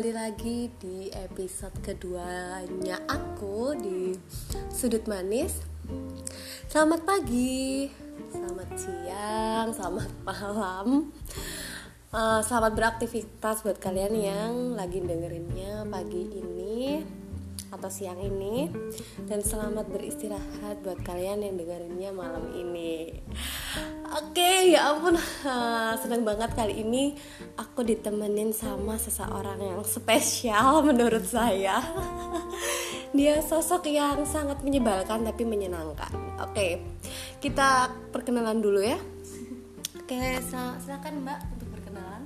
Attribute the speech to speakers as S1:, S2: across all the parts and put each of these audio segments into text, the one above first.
S1: kembali lagi di episode keduanya aku di Sudut Manis. Selamat pagi, selamat siang, selamat malam. Uh, Selamat beraktivitas buat kalian yang lagi dengerinnya pagi ini atau siang ini. Dan selamat beristirahat buat kalian yang dengerinnya malam ini oke okay, ya ampun. Uh, senang banget kali ini aku ditemenin sama seseorang yang spesial menurut saya. Dia sosok yang sangat menyebalkan tapi menyenangkan. Oke okay, kita perkenalan dulu ya. Oke okay, silakan mbak untuk perkenalan.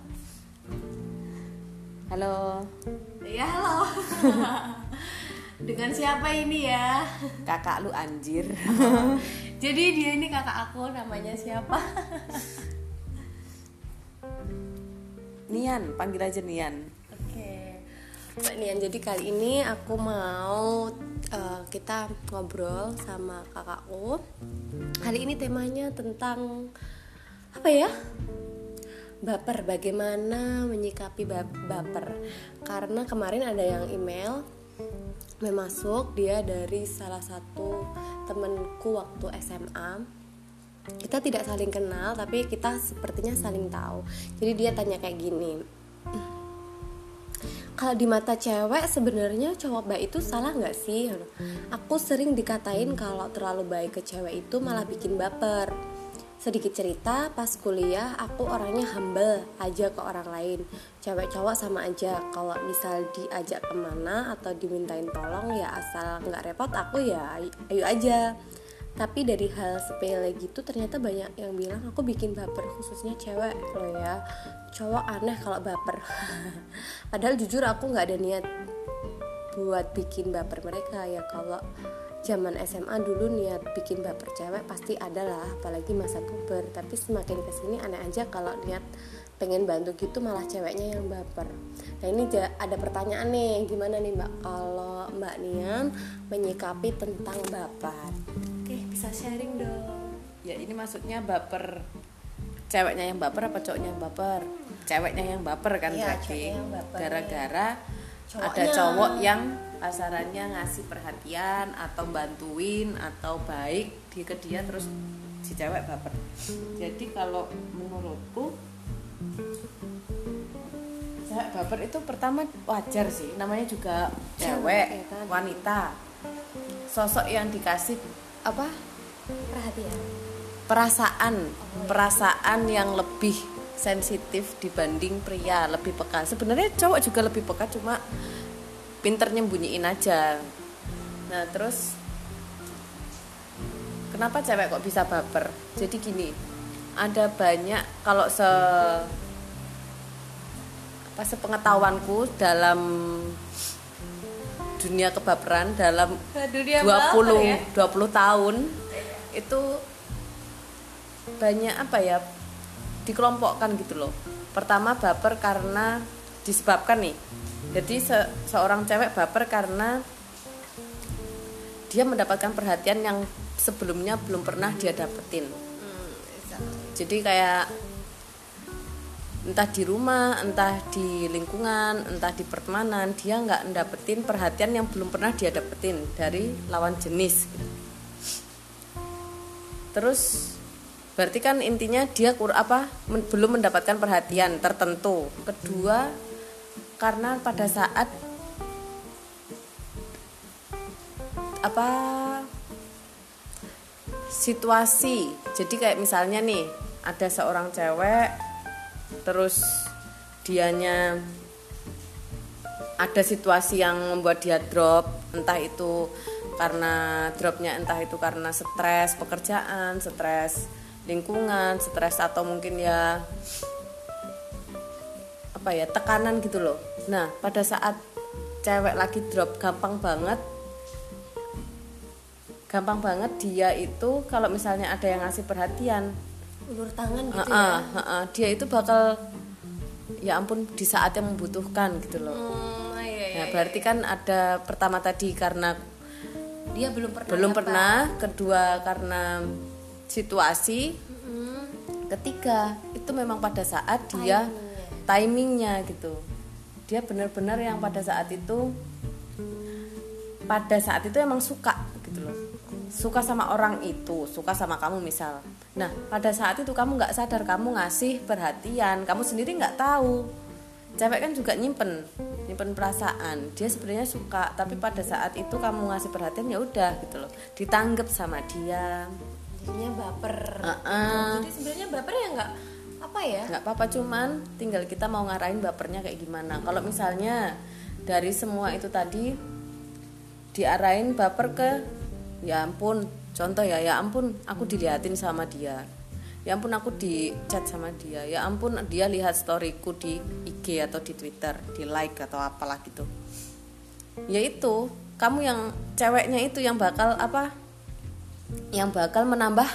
S2: Halo.
S1: Ya halo. Dengan siapa ini ya?
S2: Kakak lu anjir
S1: jadi dia ini kakak aku namanya siapa?
S2: Nian panggil aja Nian.
S1: Oke. Mbak Nian jadi kali ini aku mau uh, kita ngobrol sama kakakku kali ini temanya tentang apa ya? Baper bagaimana menyikapi baper. Karena kemarin ada yang email memasuk dia dari salah satu temenku waktu SMA kita tidak saling kenal tapi kita sepertinya saling tahu. Jadi dia tanya kayak gini kalau di mata cewek sebenarnya cowok baik itu salah nggak sih? Aku sering dikatain kalau terlalu baik ke cewek itu malah bikin baper Sedikit cerita, pas kuliah aku orangnya humble aja ke orang lain. Cewek cowok sama aja, kalau misal diajak ke mana atau dimintain tolong ya asal nggak repot aku ya ayo aja. Tapi dari hal sepele gitu ternyata banyak yang bilang aku bikin baper khususnya cewek loh ya. Cowok aneh kalau baper. Padahal jujur aku nggak ada niat buat bikin baper mereka ya. Kalau zaman SMA dulu niat bikin baper cewek pasti ada lah apalagi masa puber. Tapi semakin ke sini aneh aja kalau niat pengen bantu gitu malah ceweknya yang baper. Nah ini ada pertanyaan nih gimana nih mbak? Kalau mbak Nian menyikapi tentang baper. Oke bisa sharing dong.
S2: Ya ini maksudnya baper ceweknya yang baper apa cowoknya yang baper? Ceweknya yang baper kan ya, berarti. gara-gara ada cowok yang pasarannya ngasih perhatian atau bantuin atau baik di ke dia terus si cewek baper. Jadi kalau menurutku cewek baper itu pertama wajar sih. Namanya juga cewek ya wanita. Sosok yang dikasih apa?
S1: Perhatian.
S2: Perasaan. Oh, perasaan yang lebih sensitif dibanding pria lebih peka. Sebenarnya cowok juga lebih peka cuma pinter nyembunyiin aja. Nah terus kenapa cewek kok bisa baper? Jadi gini ada banyak kalau se apa sepengetahuanku dalam dunia kebaperan dalam dunia 20 ya? 20 tahun itu banyak apa ya dikelompokkan gitu loh. Pertama baper karena disebabkan nih jadi se seorang cewek baper karena dia mendapatkan perhatian yang sebelumnya belum pernah dia dapetin. Jadi kayak entah di rumah entah di lingkungan entah di pertemanan dia nggak dapetin perhatian yang belum pernah dia dapetin dari lawan jenis. Terus berarti kan intinya dia kur apa men, belum mendapatkan perhatian tertentu. Kedua karena pada saat apa situasi. Jadi kayak misalnya nih ada seorang cewek terus dianya ada situasi yang membuat dia drop entah itu karena dropnya entah itu karena stres pekerjaan stres lingkungan stres atau mungkin ya apa ya tekanan gitu loh nah pada saat cewek lagi drop gampang banget. Gampang banget dia itu kalau misalnya ada yang ngasih perhatian.
S1: Ulur tangan gitu
S2: uh, uh, uh, uh, dia itu bakal ya ampun di saat yang membutuhkan gitu loh. Hmm, iya, iya, nah berarti iya. kan ada pertama tadi karena
S1: dia belum pernah
S2: belum pernah kedua karena situasi ketiga itu memang pada saat dia timingnya gitu dia benar-benar yang pada saat itu pada saat itu emang suka gitu loh. Suka sama orang itu suka sama kamu misal. Nah pada saat itu kamu nggak sadar kamu ngasih perhatian kamu sendiri nggak tahu. Cewek kan juga nyimpen nyimpen perasaan. Dia sebenarnya suka tapi pada saat itu kamu ngasih perhatian ya udah gitu loh. Ditanggap sama dia.
S1: Jadinya baper.
S2: Uh-uh.
S1: jadi sebenarnya baper ya nggak apa ya?
S2: Nggak apa-apa cuman tinggal kita mau ngarahin bapernya kayak gimana. Kalau misalnya dari semua itu tadi diarahin baper ke ya ampun contoh ya ya ampun aku diliatin sama dia. Ya ampun aku di chat sama dia. Ya ampun dia lihat storyku di IG atau di Twitter di like atau apalah gitu. Ya itu kamu yang ceweknya itu yang bakal apa? Yang bakal menambah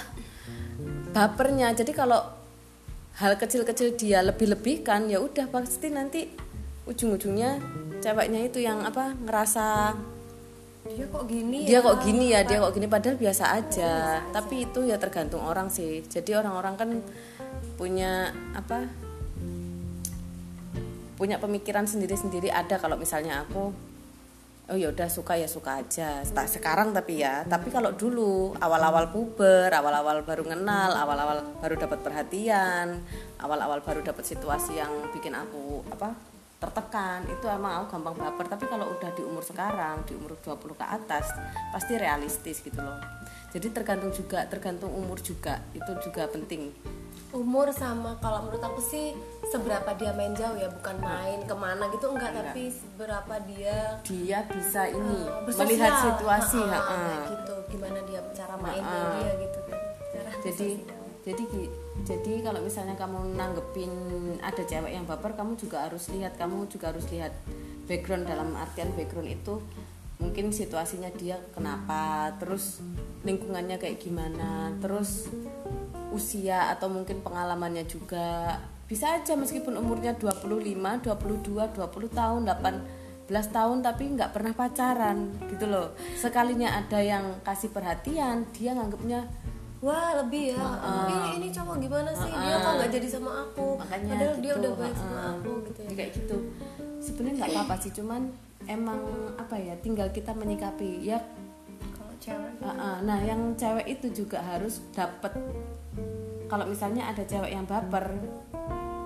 S2: bapernya. Jadi kalau hal kecil-kecil dia lebih-lebihkan ya udah pasti nanti ujung-ujungnya ceweknya itu yang apa ngerasa
S1: dia kok gini
S2: dia
S1: ya?
S2: kok gini ya dia kok gini padahal biasa aja. Tapi itu ya tergantung orang sih. Jadi orang-orang kan punya apa punya pemikiran sendiri-sendiri. Ada kalau misalnya aku oh ya udah suka ya suka aja. Tak sekarang tapi ya. Tapi kalau dulu awal-awal puber awal-awal baru kenal awal-awal baru dapat perhatian awal-awal baru dapat situasi yang bikin aku apa tertekan itu emang aku gampang baper. Tapi kalau udah di umur sekarang di umur 20 ke atas pasti realistis gitu loh. Jadi tergantung juga tergantung umur juga. Itu juga penting
S1: umur sama kalau menurut aku sih seberapa dia main jauh ya bukan main ke mana gitu enggak
S2: Enggak.
S1: tapi seberapa dia
S2: dia bisa ini
S1: bersosial.
S2: melihat situasi
S1: Ha-ha,
S2: ha-ha.
S1: kayak gitu gimana dia cara mainnya
S2: Ha-ha.
S1: dia gitu kan cara
S2: jadi
S1: bersosial.
S2: jadi gi- jadi kalau misalnya kamu nanggepin ada cewek yang baper kamu juga harus lihat kamu juga harus lihat background dalam artian background itu mungkin situasinya dia kenapa terus lingkungannya kayak gimana terus usia atau mungkin pengalamannya juga bisa aja meskipun umurnya 25, 22, 20 tahun, 18 tahun tapi nggak pernah pacaran gitu loh. Sekalinya ada yang kasih perhatian, dia nganggapnya
S1: wah lebih ya. Ini ini cowok gimana sih? Dia kok nggak jadi sama aku?
S2: Makanya
S1: padahal
S2: gitu,
S1: dia udah baik sama aku gitu ya.
S2: Kayak gitu. Sebenarnya nggak apa-apa sih, cuman emang apa ya, tinggal kita menyikapi. Ya
S1: cewek.
S2: Heeh, Nah, yang cewek itu juga harus dapat kalau misalnya ada cewek yang baper,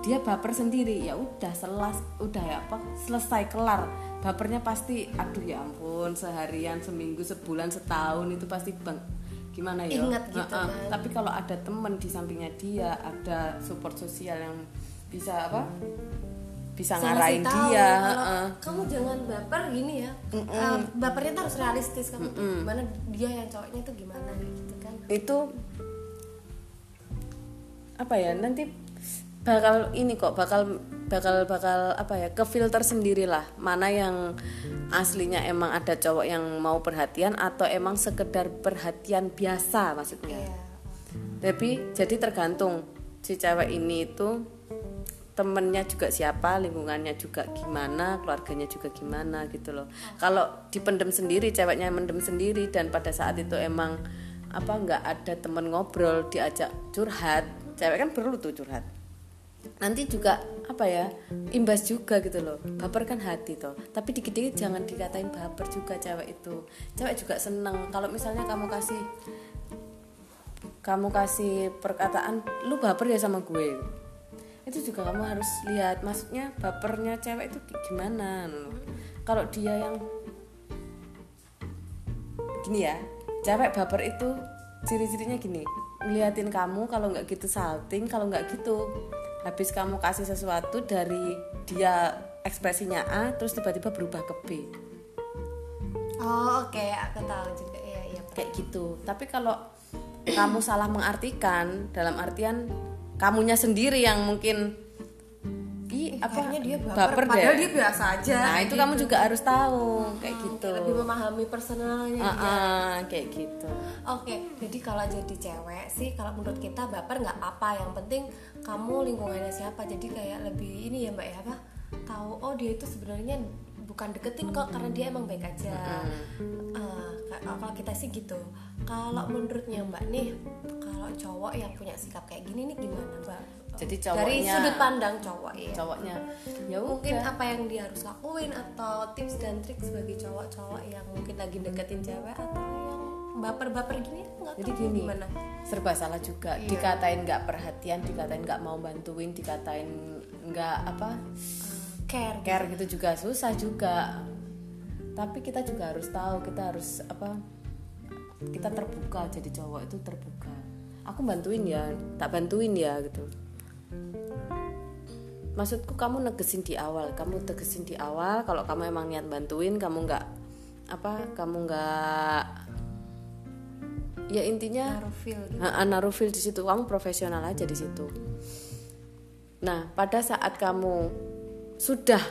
S2: dia baper sendiri. Ya udah selas udah ya apa selesai kelar. Bapernya pasti aduh ya ampun seharian seminggu sebulan setahun itu pasti bang gimana ya?
S1: Ingat gitu
S2: Heeh.
S1: kan.
S2: tapi kalau ada temen di sampingnya dia ada support sosial yang bisa apa bisa ngarahin
S1: tahu
S2: dia
S1: kalau
S2: heeh.
S1: kamu jangan baper gini ya. Eh, bapernya tuh harus realistis kamu tuh gimana dia yang cowoknya tuh gimana gitu kan.
S2: Itu apa ya nanti bakal ini kok bakal bakal bakal apa ya ke filter sendirilah mana yang aslinya emang ada cowok yang mau perhatian atau emang sekedar perhatian biasa maksudnya.
S1: Iya.
S2: tapi jadi tergantung si cewek ini itu temennya juga siapa lingkungannya juga gimana keluarganya juga gimana gitu loh. Kalau dipendem sendiri ceweknya mendem sendiri dan pada saat itu emang apa nggak ada temen ngobrol diajak curhat cewek kan perlu tuh curhat. Nanti juga apa ya imbas juga gitu loh. Baper kan hati toh. Tapi dikit-dikit jangan dikatain baper juga cewek itu. Cewek juga seneng. Kalau misalnya kamu kasih kamu kasih perkataan lu baper ya sama gue itu juga kamu harus lihat maksudnya bapernya cewek itu gimana kalau dia yang gini ya cewek baper itu ciri-cirinya gini ngeliatin kamu kalau nggak gitu salting kalau nggak gitu habis kamu kasih sesuatu dari dia ekspresinya A terus tiba-tiba berubah ke B.
S1: Oh oke aku tahu juga. Iya iya
S2: kayak gitu. Tapi kalau kamu salah mengartikan dalam artian kamunya sendiri yang mungkin Ih, apa
S1: kayaknya dia baper,
S2: baper
S1: padahal
S2: deh.
S1: dia biasa aja
S2: nah itu kamu juga harus tahu kayak gitu
S1: lebih memahami personalnya
S2: Ah,
S1: dia.
S2: ah, kayak gitu
S1: Oke, jadi kalau jadi cewek sih, kalau menurut kita baper nggak apa, yang penting kamu lingkungannya siapa. Jadi kayak lebih ini ya mbak ya apa? Tahu oh dia itu sebenarnya bukan deketin kok karena dia emang baik aja. Eh, kalau kita sih gitu. Kalau menurutnya mbak nih kalau cowok yang punya sikap kayak gini nih gimana mbak?
S2: Jadi
S1: dari
S2: cowoknya-
S1: sudut pandang cowok ya
S2: cowoknya. Ya
S1: mungkin
S2: udah.
S1: apa yang dia harus lakuin atau tips dan trik sebagai cowok-cowok yang mungkin lagi deketin cewek atau yang baper-baper gini nggak
S2: jadi gini
S1: gimana.
S2: serba salah juga.
S1: Iya.
S2: dikatain nggak perhatian dikatain nggak mau bantuin dikatain nggak apa
S1: care.
S2: care gitu juga. Susah juga tapi kita juga harus tahu kita harus apa kita terbuka. Jadi cowok itu terbuka. Aku bantuin ya tak bantuin ya gitu. Maksudku kamu negesin di awal. Kamu tegesin di awal kalau kamu emang niat bantuin kamu nggak apa kamu nggak ya intinya
S1: naruh feel gitu.
S2: Naruh feel di situ. Kamu profesional aja di situ. Nah, pada saat kamu sudah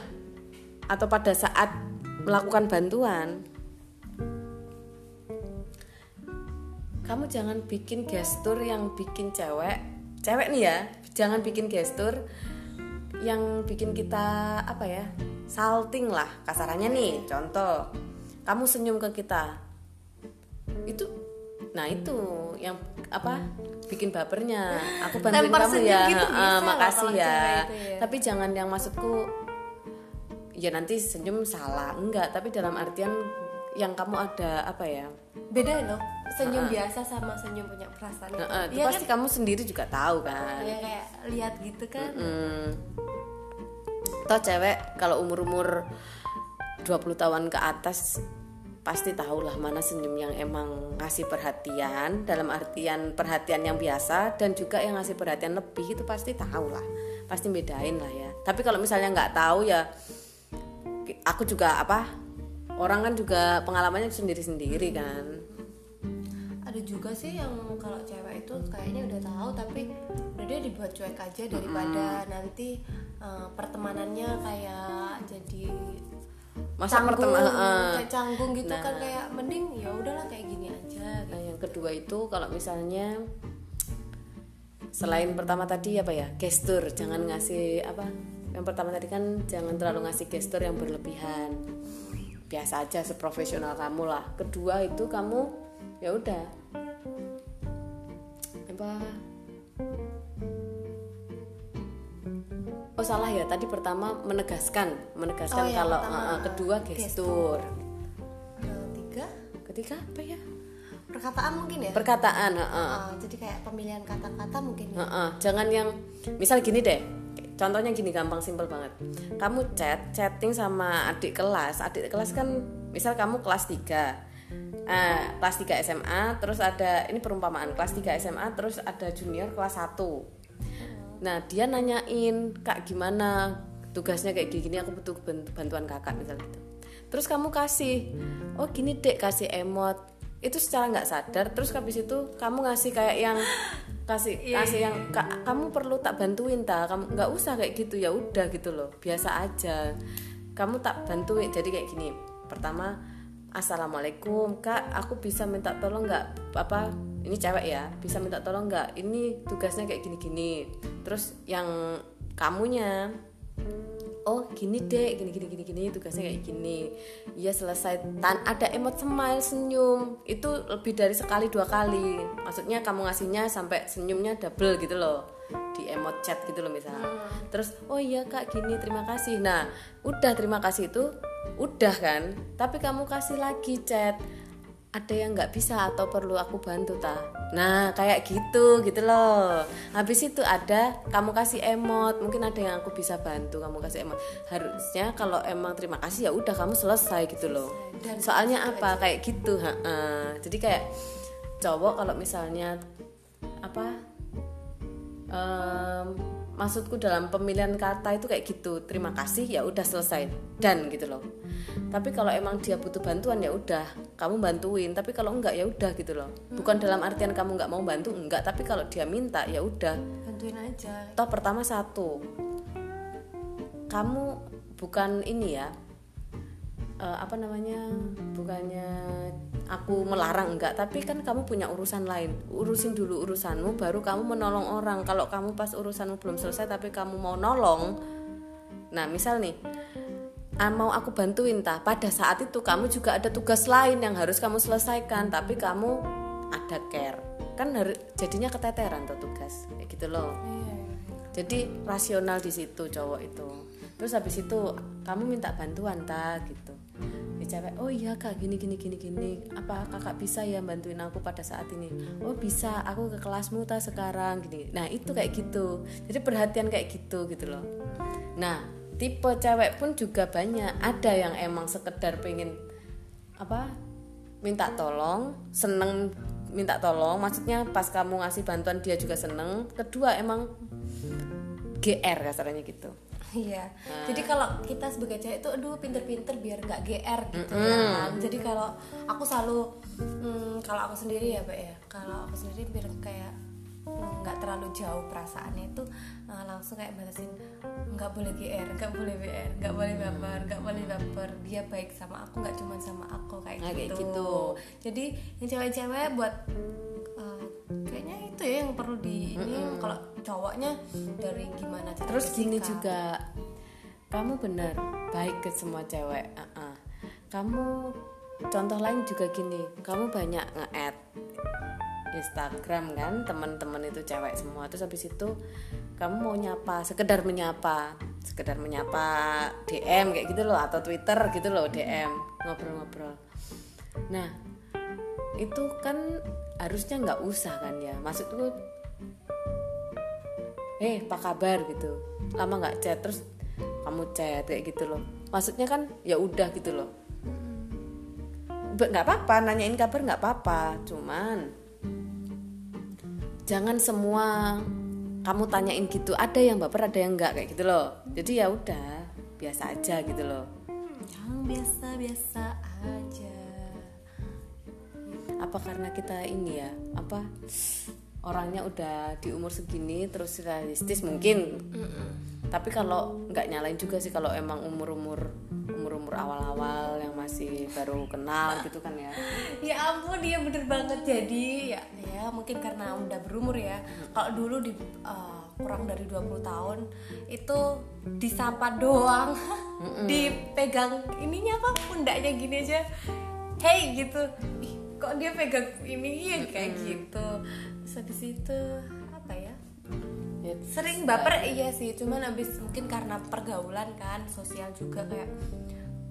S2: atau pada saat melakukan bantuan, kamu jangan bikin gestur yang bikin cewek, cewek nih ya, jangan bikin gestur yang bikin kita apa ya, salting lah kasarannya nih. Contoh, kamu senyum ke kita, itu nah itu yang apa bikin bapernya. Aku bantuin
S1: Lempar
S2: kamu ya.
S1: gitu
S2: "Ah,
S1: bisa loh
S2: makasih ya.
S1: ya.
S2: tapi jangan yang maksudku ya nanti senyum salah. Enggak tapi dalam artian yang kamu ada apa ya?
S1: Beda loh senyum biasa sama senyum punya perasaan.
S2: Nah, eh, itu
S1: Iya
S2: pasti kamu sendiri juga tahu kan?
S1: Ya kayak lihat gitu kan.
S2: Hmm. Toh cewek kalau umur-umur 20 tahun ke atas pasti tahu lah mana senyum yang emang ngasih perhatian. Dalam artian perhatian yang biasa dan juga yang ngasih perhatian lebih itu pasti tahu lah pasti bedain lah ya. Tapi kalau misalnya nggak tahu ya aku juga apa orang kan juga pengalamannya sendiri-sendiri kan
S1: ada juga sih yang kalau cewek itu kayaknya udah tahu tapi udah dia dibuat cuek aja daripada nanti eh, pertemanannya kayak jadi
S2: masa
S1: canggung,
S2: pertemanan eh,
S1: kayak canggung gitu
S2: Nah.
S1: kan kayak mending ya udahlah kayak gini aja
S2: Nah, yang kedua itu kalau misalnya selain pertama tadi apa ya gestur, jangan ngasih apa? Yang pertama tadi kan jangan terlalu ngasih gestur yang berlebihan. Biasa aja seprofesional kamu lah. Kedua itu kamu ya udah apa? Oh salah ya tadi pertama menegaskan, menegaskan
S1: Oh, yang
S2: kalau
S1: pertama,
S2: eh, kedua gestur.
S1: yang tiga
S2: Ketiga apa ya?
S1: perkataan mungkin ya
S2: Perkataan, heeh.
S1: Ah, jadi kayak pemilihan kata-kata mungkin ya
S2: Heeh, jangan yang misal gini deh contohnya gini gampang simpel banget. Kamu chat chatting sama adik kelas. Adik kelas kan misal kamu kelas 3 eh, kelas 3 SMA terus ada ini perumpamaan kelas 3 SMA terus ada junior kelas 1 nah dia nanyain kak gimana tugasnya kayak gini? Aku butuh bantuan kakak misal gitu. Terus kamu kasih oh gini dek kasih emot. Itu secara nggak sadar terus habis itu kamu ngasih kayak yang kasih kasih yang "Kak, kamu perlu tak bantuin ta? Kamu nggak usah kayak gitu. Ya udah gitu loh biasa aja. Kamu tak bantuin jadi kayak gini. Pertama assalamualaikum kak aku bisa minta tolong nggak? Apa ini cewek ya bisa minta tolong nggak? Ini tugasnya kayak gini gini terus yang kamunya oh gini deh gini gini gini gini tugasnya kayak gini. Ya selesai. Tan ada emot smile senyum. Itu lebih dari sekali dua kali. Maksudnya kamu ngasihnya sampai senyumnya double gitu loh di emot chat gitu loh misalnya. Terus oh iya kak gini terima kasih. Nah udah terima kasih itu udah kan? Tapi kamu kasih lagi chat ada yang nggak bisa atau perlu aku bantu ta? Nah kayak gitu gitu loh. Habis itu ada kamu kasih emot. Mungkin ada yang aku bisa bantu kamu kasih emot. Harusnya kalau emang terima kasih ya udah kamu selesai gitu loh.
S1: Dan
S2: soalnya apa? kayak gitu ha -ha. jadi kayak cowok kalau misalnya apa em, maksudku dalam pemilihan kata itu kayak gitu. Terima kasih ya udah selesai. Dan gitu loh tapi kalau emang dia butuh bantuan ya udah kamu bantuin. Tapi kalau enggak ya udah gitu loh. Bukan dalam artian kamu nggak mau bantu enggak. Tapi kalau dia minta ya udah.
S1: Bantuin aja.
S2: Toh pertama satu kamu bukan ini ya eh, apa namanya bukannya aku melarang enggak. Tapi kan kamu punya urusan lain. Urusin dulu urusanmu baru kamu menolong orang. Kalau kamu pas urusanmu belum selesai tapi kamu mau nolong. Nah misal nih mau aku bantuin tah pada saat itu kamu juga ada tugas lain yang harus kamu selesaikan tapi kamu ada care. Kan jadinya keteteran tuh tugas kayak gitu loh. Jadi rasional di situ cowok itu. Terus habis itu kamu minta bantuan ta gitu. Ya cewek oh iya kak gini gini gini gini. Apa kakak bisa ya bantuin aku pada saat ini? Oh bisa. Aku ke kelasmu ta sekarang gini. Nah itu kayak gitu. Jadi perhatian kayak gitu gitu loh. Nah tipe cewek pun juga banyak ada yang emang sekedar pengen apa minta tolong seneng minta tolong maksudnya pas kamu ngasih bantuan dia juga seneng kedua emang GR kasarnya gitu
S1: Iya. Jadi kalau kita sebagai cewek itu aduh pinter-pinter biar nggak GR gitu ya. Jadi kalau aku selalu hmm, kalau aku sendiri ya, Mbak ya. Kalau aku sendiri biar kayak hmm, nggak terlalu jauh perasaannya itu uh, langsung kayak batasin nggak boleh GR, nggak boleh BR, nggak boleh baper, nggak boleh baper. Dia baik sama aku nggak cuma sama aku kayak
S2: Nah, kayak
S1: gitu.
S2: gitu.
S1: Jadi yang cewek-cewek buat uh, kayaknya itu ya yang perlu di ini kalau cowoknya dari gimana cara
S2: Terus gini juga, kamu benar baik ke semua cewek. Uh-uh. Kamu contoh lain juga gini, kamu banyak nge-add Instagram kan, teman-teman itu cewek semua. Terus habis itu kamu mau nyapa, sekedar menyapa, sekedar menyapa DM kayak gitu loh atau Twitter gitu loh DM ngobrol-ngobrol. Nah itu kan harusnya nggak usah kan ya, maksudku eh apa kabar? gitu. Lama nggak chat terus kamu chat kayak gitu loh. Maksudnya kan ya udah gitu loh. Nggak apa-apa nanyain kabar nggak apa-apa. Cuman jangan semua kamu tanyain gitu ada yang baper ada yang enggak kayak gitu loh. Jadi ya udah biasa aja gitu loh.
S1: Yang biasa-biasa aja.
S2: Apa karena kita ini ya apa orangnya udah di umur segini terus realistis mungkin. Tapi kalau nggak nyalain juga sih kalau emang umur umur umur umur awal awal yang masih baru kenal gitu kan ya.
S1: Ya ampun dia bener banget. Jadi ya ya mungkin karena udah berumur ya. Kalau dulu di uh, kurang dari 20 tahun itu disapa doang. Dipegang ininya apa pundaknya gini aja. Hey gitu. Ih, kok dia pegang ini? Ya kayak gitu. Terus habis itu apa ya?
S2: Ya,
S1: sering baper iya sih. Cuman abis mungkin karena pergaulan kan sosial juga kayak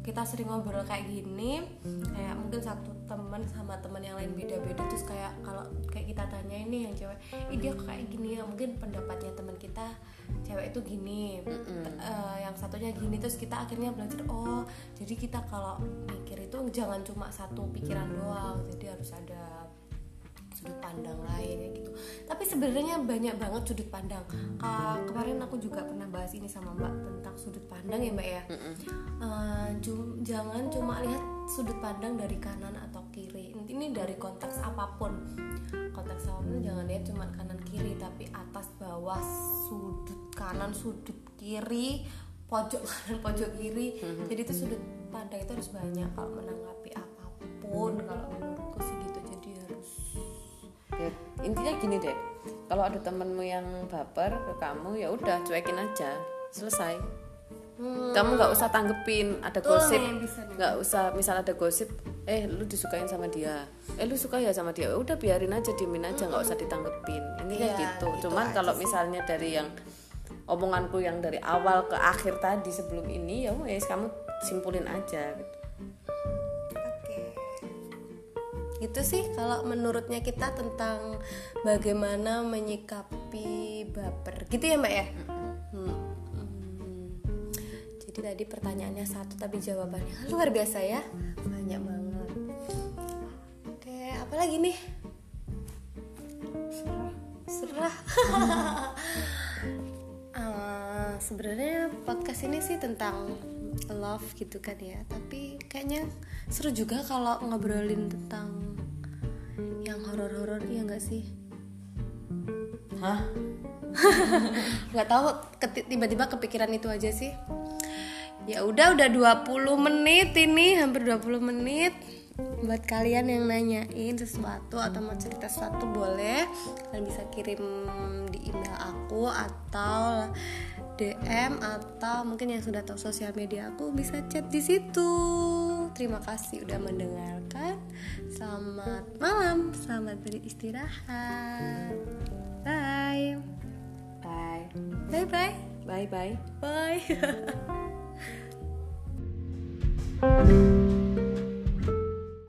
S1: kita sering ngobrol kayak gini kayak mungkin satu teman sama teman yang lain beda-beda terus kayak kalau kayak kita tanya ini yang cewek ih dia kayak gini ya? Mungkin pendapatnya teman kita cewek itu gini eh, yang satunya gini terus kita akhirnya belajar oh jadi kita kalau mikir itu jangan cuma satu pikiran doang jadi harus ada sudut pandang lain ya gitu. Tapi sebenarnya banyak banget sudut pandang. Ka- kemarin aku juga pernah bahas ini sama mbak tentang sudut pandang ya mbak ya? Ju- jangan cuma lihat sudut pandang dari kanan atau kiri. Ini dari konteks apa pun. Konteks apa pun jangan lihat cuma kanan kiri tapi atas bawah sudut kanan sudut kiri pojok kanan pojok kiri. Jadi itu sudut pandang itu harus banyak kalau menanggapi apa pun
S2: kalau intinya gini deh kalau ada temenmu yang baper ke kamu ya udah cuekin aja selesai. Kamu nggak usah tanggepin ada
S1: Betul
S2: gosip. Nggak usah misal ada gosip eh lu disukain sama dia. Eh lu suka ya sama dia? Udah biarin aja diemin aja nggak usah ditanggepin. Ini kan
S1: Iya,
S2: gitu.
S1: gitu
S2: cuman kalau misalnya dari yang omonganku yang dari awal ke akhir tadi sebelum ini ya wes kamu simpulin aja gitu.
S1: Itu sih kalau menurutnya kita tentang bagaimana menyikapi baper. Gitu ya, Mbak ya? Hmm. Hmm. Jadi tadi pertanyaannya satu tapi jawabannya luar biasa ya. Banyak banget. Oke, apa lagi nih? Serah. Eh, sebenarnya podcast ini sih tentang love gitu kan ya tapi kayaknya seru juga kalau ngobrolin tentang horor-horor ya nggak sih?
S2: Hah?
S1: Nggak tahu tiba-tiba kepikiran itu aja sih. Ya udah udah 20 menit ini hampir 20 menit. Buat kalian yang nanyain sesuatu atau mau cerita sesuatu boleh. Kalian bisa kirim di email aku atau DM atau mungkin yang sudah tahu sosial media aku bisa chat di situ. Terima kasih udah mendengarkan. Selamat malam, selamat beristirahat. Bye.
S2: bye
S1: Bye bye.
S2: bye bye
S1: Bye.